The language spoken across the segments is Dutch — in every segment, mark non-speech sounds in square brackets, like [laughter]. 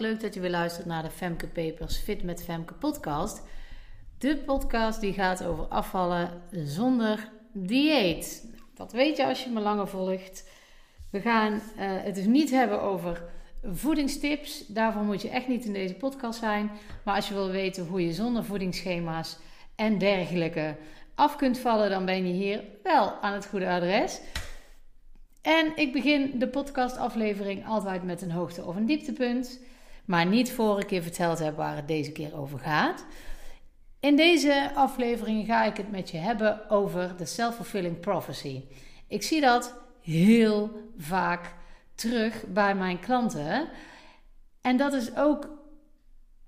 Leuk dat je weer luistert naar de Femke Papers Fit met Femke podcast. De podcast die gaat over afvallen zonder dieet. Dat weet je als je me langer volgt. We gaan uh, het dus niet hebben over voedingstips. Daarvoor moet je echt niet in deze podcast zijn. Maar als je wil weten hoe je zonder voedingsschema's en dergelijke af kunt vallen, dan ben je hier wel aan het goede adres. En ik begin de podcastaflevering altijd met een hoogte- of een dieptepunt. Maar niet voor ik je verteld heb waar het deze keer over gaat. In deze aflevering ga ik het met je hebben over de self-fulfilling prophecy. Ik zie dat heel vaak terug bij mijn klanten. En dat is ook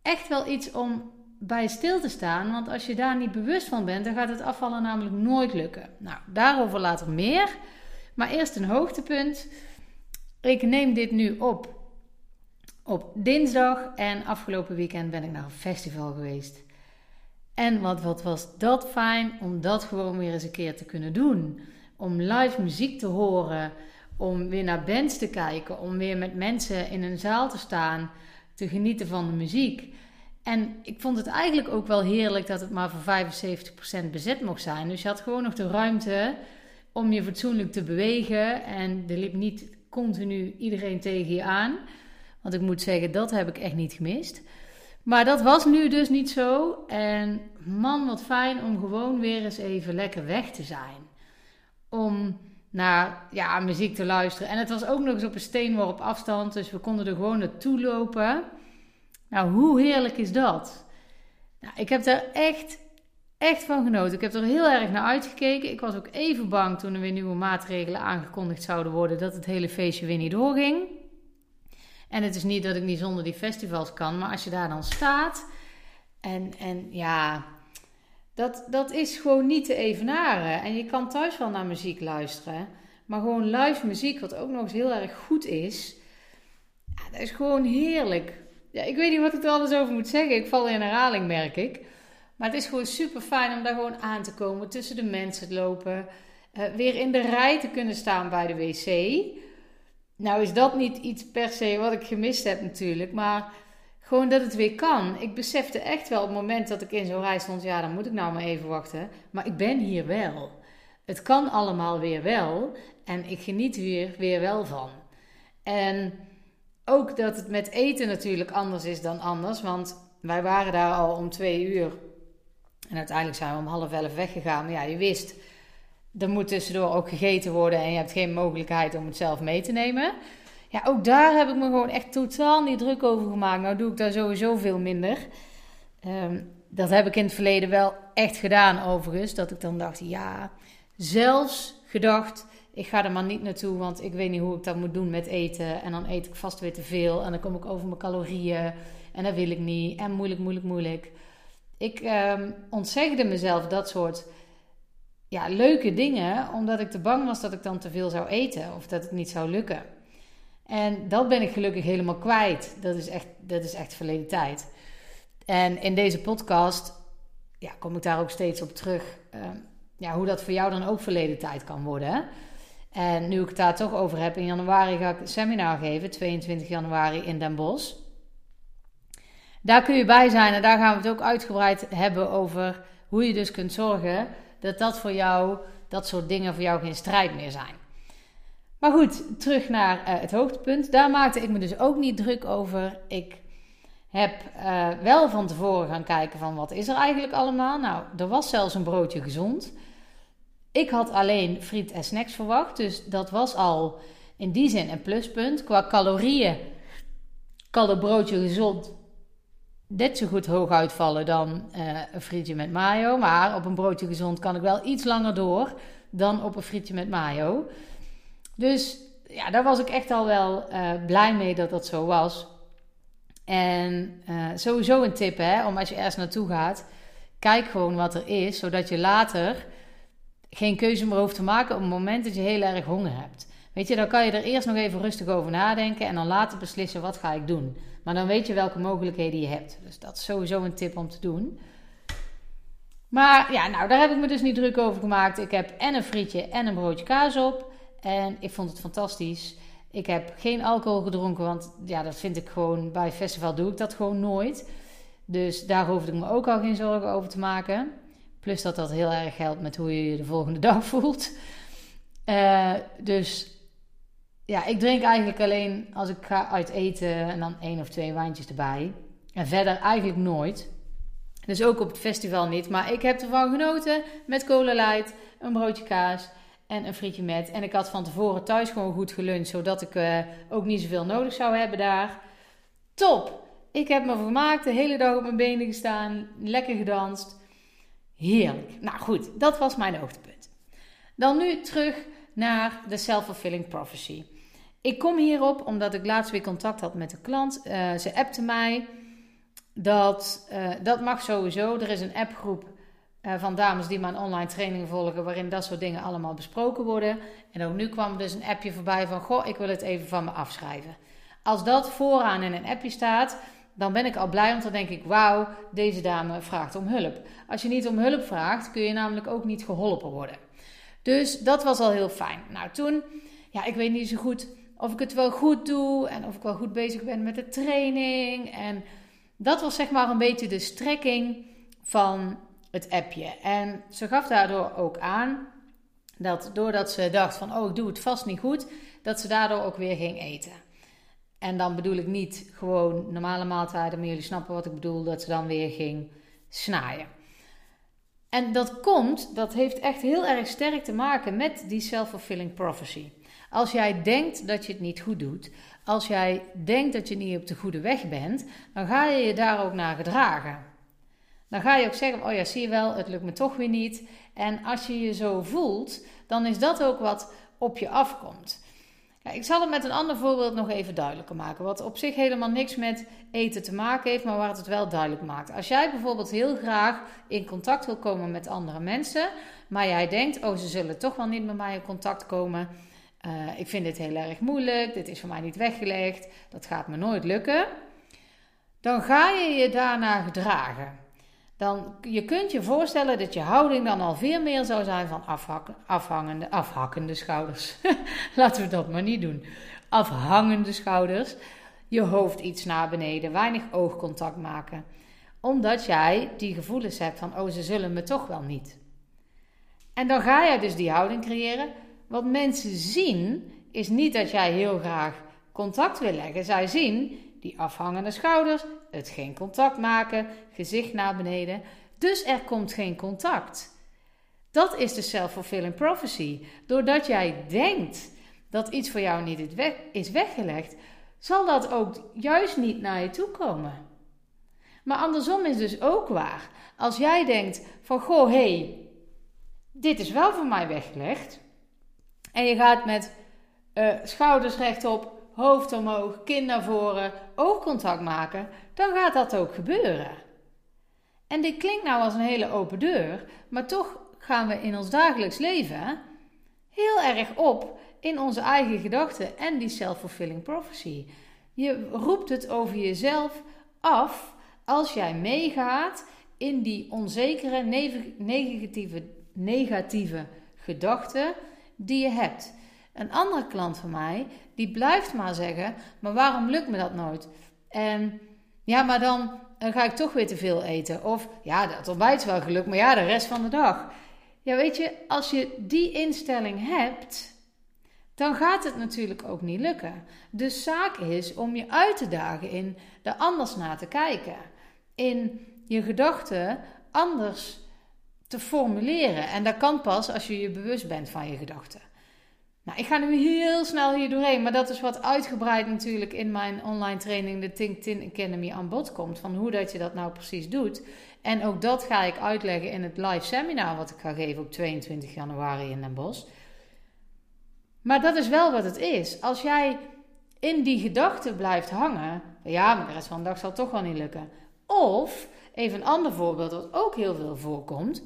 echt wel iets om bij stil te staan. Want als je daar niet bewust van bent, dan gaat het afvallen namelijk nooit lukken. Nou, daarover later meer. Maar eerst een hoogtepunt. Ik neem dit nu op op dinsdag en afgelopen weekend ben ik naar een festival geweest. En wat, wat was dat fijn om dat gewoon weer eens een keer te kunnen doen. Om live muziek te horen, om weer naar bands te kijken, om weer met mensen in een zaal te staan, te genieten van de muziek. En ik vond het eigenlijk ook wel heerlijk dat het maar voor 75% bezet mocht zijn. Dus je had gewoon nog de ruimte om je fatsoenlijk te bewegen. En er liep niet continu iedereen tegen je aan. Want ik moet zeggen, dat heb ik echt niet gemist. Maar dat was nu dus niet zo. En man, wat fijn om gewoon weer eens even lekker weg te zijn. Om naar ja, muziek te luisteren. En het was ook nog eens op een steenworp afstand. Dus we konden er gewoon naartoe lopen. Nou, hoe heerlijk is dat? Nou, ik heb daar echt echt van genoten. Ik heb er heel erg naar uitgekeken. Ik was ook even bang toen er weer nieuwe maatregelen aangekondigd zouden worden dat het hele feestje weer niet doorging. En het is niet dat ik niet zonder die festivals kan, maar als je daar dan staat en, en ja, dat, dat is gewoon niet te evenaren. En je kan thuis wel naar muziek luisteren, maar gewoon live muziek, wat ook nog eens heel erg goed is, ja, dat is gewoon heerlijk. Ja, ik weet niet wat ik er alles over moet zeggen. Ik val in herhaling, merk ik. Maar het is gewoon super fijn om daar gewoon aan te komen, tussen de mensen te lopen, uh, weer in de rij te kunnen staan bij de wc. Nou is dat niet iets per se wat ik gemist heb natuurlijk, maar gewoon dat het weer kan. Ik besefte echt wel op het moment dat ik in zo'n rij stond, ja dan moet ik nou maar even wachten. Maar ik ben hier wel. Het kan allemaal weer wel en ik geniet hier weer wel van. En ook dat het met eten natuurlijk anders is dan anders, want wij waren daar al om twee uur en uiteindelijk zijn we om half elf weggegaan. Maar ja, je wist, er moet tussendoor ook gegeten worden en je hebt geen mogelijkheid om het zelf mee te nemen. Ja, ook daar heb ik me gewoon echt totaal niet druk over gemaakt. Nou doe ik daar sowieso veel minder. Ehm, dat heb ik in het verleden wel echt gedaan overigens. Dat ik dan dacht, ja, zelfs gedacht, ik ga er maar niet naartoe, want ik weet niet hoe ik dat moet doen met eten. En dan eet ik vast weer te veel en dan kom ik over mijn calorieën en dat wil ik niet. En moeilijk, moeilijk, moeilijk. Ik um, ontzegde mezelf dat soort ja, leuke dingen, omdat ik te bang was dat ik dan te veel zou eten of dat het niet zou lukken. En dat ben ik gelukkig helemaal kwijt. Dat is echt, dat is echt verleden tijd. En in deze podcast ja, kom ik daar ook steeds op terug. Ehm, ja, hoe dat voor jou dan ook verleden tijd kan worden. En nu ik het daar toch over heb, in januari ga ik een seminar geven, 22 januari in Den Bosch. Daar kun je bij zijn en daar gaan we het ook uitgebreid hebben over hoe je dus kunt zorgen dat dat voor jou, dat soort dingen voor jou geen strijd meer zijn. Maar goed, terug naar uh, het hoogtepunt. Daar maakte ik me dus ook niet druk over. Ik heb uh, wel van tevoren gaan kijken van wat is er eigenlijk allemaal. Nou, er was zelfs een broodje gezond. Ik had alleen friet en snacks verwacht, dus dat was al in die zin een pluspunt. Qua calorieën kan het broodje gezond net zo goed hoog uitvallen dan uh, een frietje met mayo. Maar op een broodje gezond kan ik wel iets langer door dan op een frietje met mayo. Dus ja, daar was ik echt al wel uh, blij mee dat dat zo was. En uh, sowieso een tip, hè, om als je ergens naartoe gaat, kijk gewoon wat er is, zodat je later geen keuze meer hoeft te maken op het moment dat je heel erg honger hebt. Weet je, dan kan je er eerst nog even rustig over nadenken en dan later beslissen wat ga ik doen. Maar dan weet je welke mogelijkheden je hebt. Dus dat is sowieso een tip om te doen. Maar ja, nou, daar heb ik me dus niet druk over gemaakt. Ik heb en een frietje en een broodje kaas op. En ik vond het fantastisch. Ik heb geen alcohol gedronken, want ja, dat vind ik gewoon bij festival doe ik dat gewoon nooit. Dus daar hoefde ik me ook al geen zorgen over te maken. Plus dat dat heel erg helpt met hoe je je de volgende dag [laughs] voelt. Uh, dus ja, ik drink eigenlijk alleen als ik ga uit eten en dan één of twee wijntjes erbij. En verder eigenlijk nooit. Dus ook op het festival niet. Maar ik heb ervan genoten met cola light, een broodje kaas en een frietje met. En ik had van tevoren thuis gewoon goed geluncht, zodat ik uh, ook niet zoveel nodig zou hebben daar. Top! Ik heb me vermaakt, de hele dag op mijn benen gestaan, lekker gedanst. Heerlijk. Nou goed, dat was mijn hoogtepunt. Dan nu terug naar de self-fulfilling prophecy. Ik kom hierop omdat ik laatst weer contact had met de klant. Uh, ze appte mij dat uh, dat mag sowieso. Er is een appgroep uh, van dames die mijn online training volgen, waarin dat soort dingen allemaal besproken worden. En ook nu kwam dus een appje voorbij van: Goh, ik wil het even van me afschrijven. Als dat vooraan in een appje staat, dan ben ik al blij, want dan denk ik: Wauw, deze dame vraagt om hulp. Als je niet om hulp vraagt, kun je namelijk ook niet geholpen worden. Dus dat was al heel fijn. Nou, toen, ja, ik weet niet zo goed of ik het wel goed doe en of ik wel goed bezig ben met de training. En dat was zeg maar een beetje de strekking van het appje. En ze gaf daardoor ook aan dat doordat ze dacht van oh ik doe het vast niet goed, dat ze daardoor ook weer ging eten. En dan bedoel ik niet gewoon normale maaltijden, maar jullie snappen wat ik bedoel, dat ze dan weer ging snaaien. En dat komt, dat heeft echt heel erg sterk te maken met die self-fulfilling prophecy. Als jij denkt dat je het niet goed doet, als jij denkt dat je niet op de goede weg bent, dan ga je je daar ook naar gedragen. Dan ga je ook zeggen: Oh ja, zie je wel, het lukt me toch weer niet. En als je je zo voelt, dan is dat ook wat op je afkomt. ik zal het met een ander voorbeeld nog even duidelijker maken. Wat op zich helemaal niks met eten te maken heeft, maar waar het het wel duidelijk maakt. Als jij bijvoorbeeld heel graag in contact wil komen met andere mensen, maar jij denkt: Oh, ze zullen toch wel niet met mij in contact komen uh, ik vind dit heel erg moeilijk, dit is voor mij niet weggelegd, dat gaat me nooit lukken. Dan ga je je daarna gedragen. Dan, je kunt je voorstellen dat je houding dan al veel meer zou zijn van afhangende, afhakkende schouders. [laughs] Laten we dat maar niet doen. Afhangende schouders. Je hoofd iets naar beneden, weinig oogcontact maken. Omdat jij die gevoelens hebt van, oh ze zullen me toch wel niet. En dan ga je dus die houding creëren wat mensen zien is niet dat jij heel graag contact wil leggen. Zij zien die afhangende schouders, het geen contact maken, gezicht naar beneden. Dus er komt geen contact. Dat is de self-fulfilling prophecy. Doordat jij denkt dat iets voor jou niet is weggelegd, zal dat ook juist niet naar je toe komen. Maar andersom is dus ook waar. Als jij denkt van goh, hé, hey, dit is wel voor mij weggelegd, en je gaat met uh, schouders rechtop, hoofd omhoog, kin naar voren, oogcontact maken, dan gaat dat ook gebeuren. En dit klinkt nou als een hele open deur, maar toch gaan we in ons dagelijks leven heel erg op in onze eigen gedachten en die self-fulfilling prophecy. Je roept het over jezelf af als jij meegaat in die onzekere, negatieve, negatieve gedachten die je hebt. Een andere klant van mij, die blijft maar zeggen: Maar waarom lukt me dat nooit? En ja, maar dan, ga ik toch weer te veel eten. Of ja, dat ontbijt is wel gelukt, maar ja, de rest van de dag. Ja, weet je, als je die instelling hebt, dan gaat het natuurlijk ook niet lukken. De zaak is om je uit te dagen in er anders naar te kijken. In je gedachten anders te formuleren. En dat kan pas als je je bewust bent van je gedachten. Nou, ik ga nu heel snel hier doorheen, maar dat is wat uitgebreid natuurlijk in mijn online training, de Think Tin Academy, aan bod komt. Van hoe dat je dat nou precies doet. En ook dat ga ik uitleggen in het live seminar wat ik ga geven op 22 januari in Den Bosch. Maar dat is wel wat het is. Als jij in die gedachten blijft hangen, ja, maar de rest van de dag zal toch wel niet lukken. Of, even een ander voorbeeld wat ook heel veel voorkomt,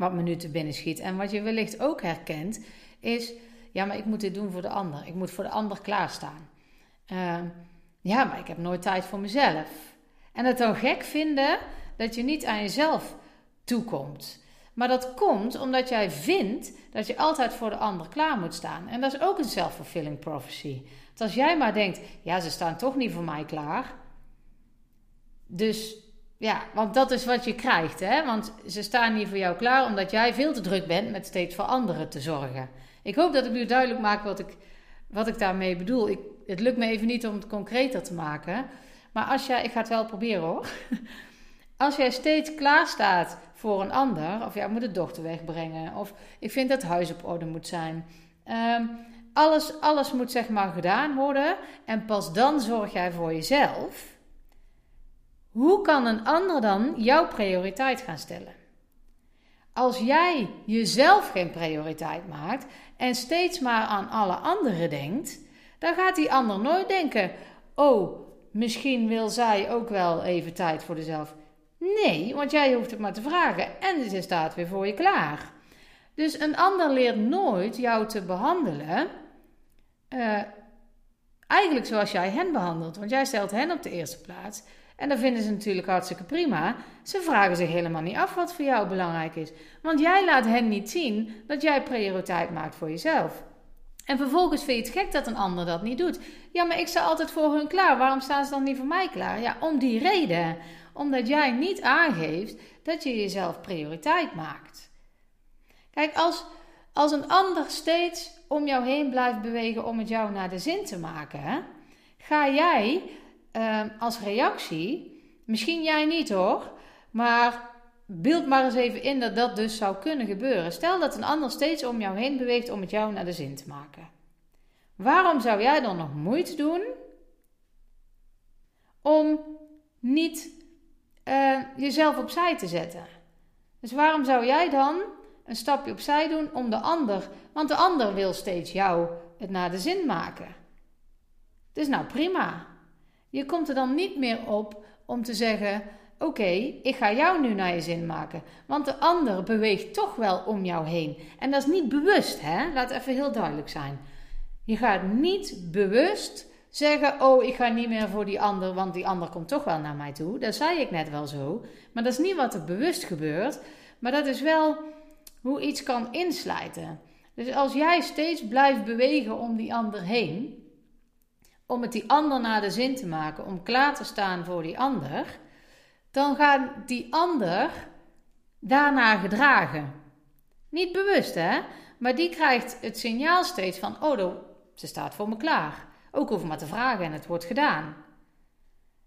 wat me nu te binnen schiet en wat je wellicht ook herkent, is: ja, maar ik moet dit doen voor de ander. Ik moet voor de ander klaarstaan. Uh, ja, maar ik heb nooit tijd voor mezelf. En het dan gek vinden dat je niet aan jezelf toekomt. Maar dat komt omdat jij vindt dat je altijd voor de ander klaar moet staan. En dat is ook een self-fulfilling prophecy. Want als jij maar denkt, ja, ze staan toch niet voor mij klaar. Dus ja, want dat is wat je krijgt, hè? Want ze staan niet voor jou klaar omdat jij veel te druk bent met steeds voor anderen te zorgen. Ik hoop dat ik nu duidelijk maak wat ik, wat ik daarmee bedoel. Ik, het lukt me even niet om het concreter te maken. Maar als jij, ik ga het wel proberen hoor. [laughs] Als jij steeds klaar staat voor een ander, of jij moet de dochter wegbrengen, of ik vind dat huis op orde moet zijn. Ehm, alles, alles moet zeg maar gedaan worden en pas dan zorg jij voor jezelf. Hoe kan een ander dan jouw prioriteit gaan stellen? Als jij jezelf geen prioriteit maakt en steeds maar aan alle anderen denkt, dan gaat die ander nooit denken: Oh, misschien wil zij ook wel even tijd voor zichzelf. Nee, want jij hoeft het maar te vragen en ze staat weer voor je klaar. Dus een ander leert nooit jou te behandelen. Uh, eigenlijk zoals jij hen behandelt. Want jij stelt hen op de eerste plaats. En dat vinden ze natuurlijk hartstikke prima. Ze vragen zich helemaal niet af wat voor jou belangrijk is. Want jij laat hen niet zien dat jij prioriteit maakt voor jezelf. En vervolgens vind je het gek dat een ander dat niet doet. Ja, maar ik sta altijd voor hun klaar. Waarom staan ze dan niet voor mij klaar? Ja, om die reden. Omdat jij niet aangeeft dat je jezelf prioriteit maakt. Kijk, als, als een ander steeds om jou heen blijft bewegen om het jou naar de zin te maken, ga jij uh, als reactie, misschien jij niet hoor, maar beeld maar eens even in dat dat dus zou kunnen gebeuren. Stel dat een ander steeds om jou heen beweegt om het jou naar de zin te maken. Waarom zou jij dan nog moeite doen om niet uh, jezelf opzij te zetten? Dus waarom zou jij dan een stapje opzij doen om de ander, want de ander wil steeds jou het naar de zin maken. Dus nou prima. Je komt er dan niet meer op om te zeggen: Oké, ik ga jou nu naar je zin maken. Want de ander beweegt toch wel om jou heen. En dat is niet bewust, hè? Laat even heel duidelijk zijn. Je gaat niet bewust zeggen: Oh, ik ga niet meer voor die ander, want die ander komt toch wel naar mij toe. Dat zei ik net wel zo. Maar dat is niet wat er bewust gebeurt. Maar dat is wel hoe iets kan inslijten. Dus als jij steeds blijft bewegen om die ander heen, om het die ander naar de zin te maken, om klaar te staan voor die ander, dan gaat die ander daarna gedragen. Niet bewust, hè? Maar die krijgt het signaal steeds van: oh, ze staat voor me klaar. Ook hoef maar te vragen en het wordt gedaan.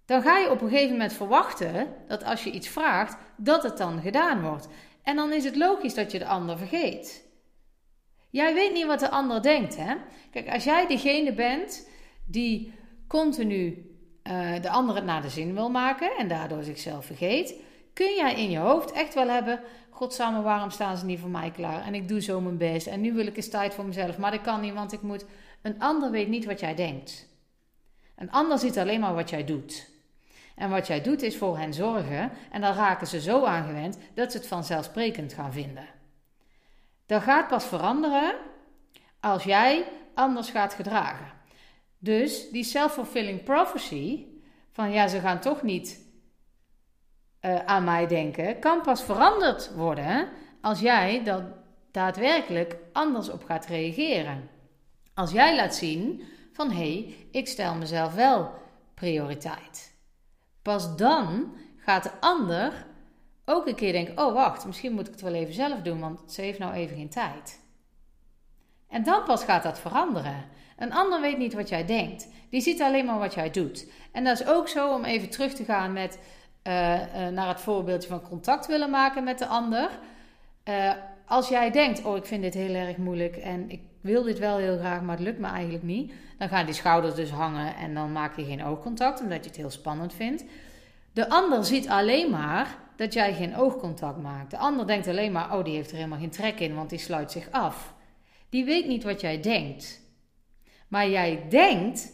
Dan ga je op een gegeven moment verwachten dat als je iets vraagt, dat het dan gedaan wordt. En dan is het logisch dat je de ander vergeet. Jij weet niet wat de ander denkt, hè? Kijk, als jij degene bent die continu uh, de het naar de zin wil maken en daardoor zichzelf vergeet, kun jij in je hoofd echt wel hebben: Godsamme, waarom staan ze niet voor mij klaar? En ik doe zo mijn best en nu wil ik eens tijd voor mezelf, maar dat kan niet, want ik moet. Een ander weet niet wat jij denkt. Een ander ziet alleen maar wat jij doet. En wat jij doet is voor hen zorgen en dan raken ze zo aangewend dat ze het vanzelfsprekend gaan vinden. Dat gaat pas veranderen als jij anders gaat gedragen. Dus die self-fulfilling prophecy van ja, ze gaan toch niet uh, aan mij denken, kan pas veranderd worden als jij dat daadwerkelijk anders op gaat reageren. Als jij laat zien van hé, hey, ik stel mezelf wel prioriteit. Pas dan gaat de ander ook een keer denken: oh wacht, misschien moet ik het wel even zelf doen, want ze heeft nou even geen tijd. En dan pas gaat dat veranderen. Een ander weet niet wat jij denkt. Die ziet alleen maar wat jij doet. En dat is ook zo om even terug te gaan met, uh, uh, naar het voorbeeldje van contact willen maken met de ander. Uh, als jij denkt, oh ik vind dit heel erg moeilijk en ik wil dit wel heel graag, maar het lukt me eigenlijk niet. Dan gaan die schouders dus hangen en dan maak je geen oogcontact, omdat je het heel spannend vindt. De ander ziet alleen maar dat jij geen oogcontact maakt. De ander denkt alleen maar, oh die heeft er helemaal geen trek in, want die sluit zich af. Die weet niet wat jij denkt. Maar jij denkt,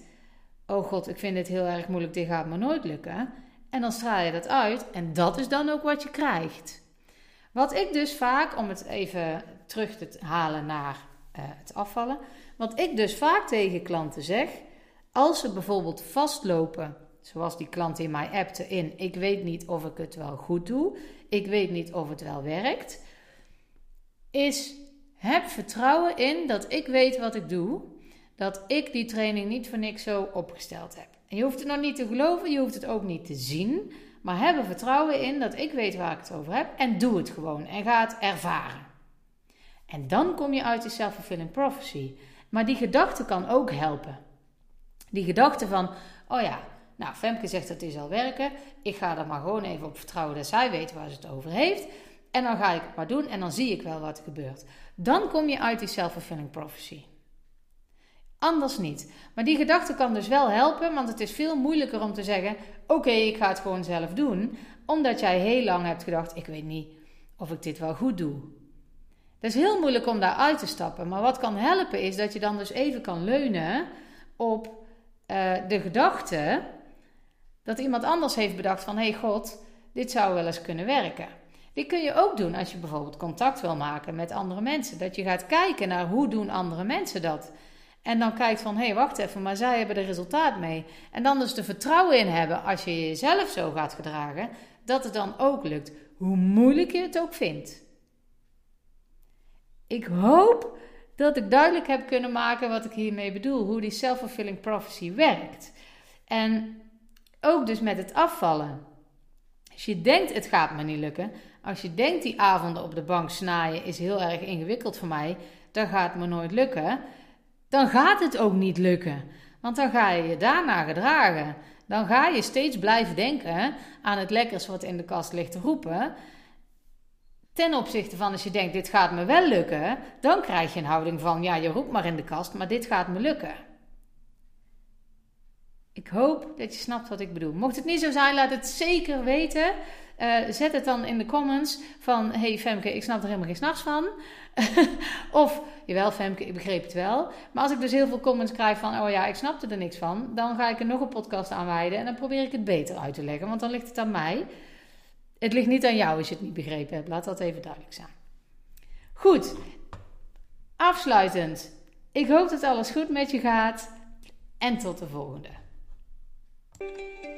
oh god, ik vind dit heel erg moeilijk, dit gaat me nooit lukken. En dan straal je dat uit en dat is dan ook wat je krijgt. Wat ik dus vaak, om het even terug te halen naar uh, het afvallen. Wat ik dus vaak tegen klanten zeg, als ze bijvoorbeeld vastlopen, zoals die klant in mij appte in, ik weet niet of ik het wel goed doe, ik weet niet of het wel werkt. is heb vertrouwen in dat ik weet wat ik doe. Dat ik die training niet voor niks zo opgesteld heb. En je hoeft het nog niet te geloven, je hoeft het ook niet te zien. Maar heb er vertrouwen in dat ik weet waar ik het over heb. En doe het gewoon. En ga het ervaren. En dan kom je uit die self-fulfilling prophecy. Maar die gedachte kan ook helpen. Die gedachte van, oh ja, nou Femke zegt dat het zal werken. Ik ga er maar gewoon even op vertrouwen dat zij weet waar ze het over heeft. En dan ga ik het maar doen en dan zie ik wel wat er gebeurt. Dan kom je uit die self-fulfilling prophecy. Anders niet. Maar die gedachte kan dus wel helpen, want het is veel moeilijker om te zeggen: Oké, ik ga het gewoon zelf doen. Omdat jij heel lang hebt gedacht: Ik weet niet of ik dit wel goed doe. Het is heel moeilijk om daar uit te stappen. Maar wat kan helpen is dat je dan dus even kan leunen op uh, de gedachte dat iemand anders heeft bedacht: van hey God, dit zou wel eens kunnen werken. Dit kun je ook doen als je bijvoorbeeld contact wil maken met andere mensen. Dat je gaat kijken naar hoe doen andere mensen dat. En dan kijkt van, hé, hey, wacht even, maar zij hebben er resultaat mee. En dan dus de vertrouwen in hebben, als je jezelf zo gaat gedragen, dat het dan ook lukt. Hoe moeilijk je het ook vindt. Ik hoop dat ik duidelijk heb kunnen maken wat ik hiermee bedoel. Hoe die self-fulfilling prophecy werkt. En ook dus met het afvallen. Als je denkt, het gaat me niet lukken. Als je denkt, die avonden op de bank snaaien is heel erg ingewikkeld voor mij. Dan gaat me nooit lukken dan gaat het ook niet lukken. Want dan ga je je daarna gedragen. Dan ga je steeds blijven denken aan het lekkers wat in de kast ligt te roepen. Ten opzichte van als je denkt, dit gaat me wel lukken, dan krijg je een houding van, ja, je roept maar in de kast, maar dit gaat me lukken. Ik hoop dat je snapt wat ik bedoel. Mocht het niet zo zijn, laat het zeker weten. Uh, zet het dan in de comments van: Hey Femke, ik snap er helemaal geen s'nachts van. [laughs] of, jawel Femke, ik begreep het wel. Maar als ik dus heel veel comments krijg van: Oh ja, ik snapte er niks van. Dan ga ik er nog een podcast aan wijden en dan probeer ik het beter uit te leggen. Want dan ligt het aan mij. Het ligt niet aan jou als je het niet begrepen hebt. Laat dat even duidelijk zijn. Goed, afsluitend. Ik hoop dat alles goed met je gaat. En tot de volgende. Thank you.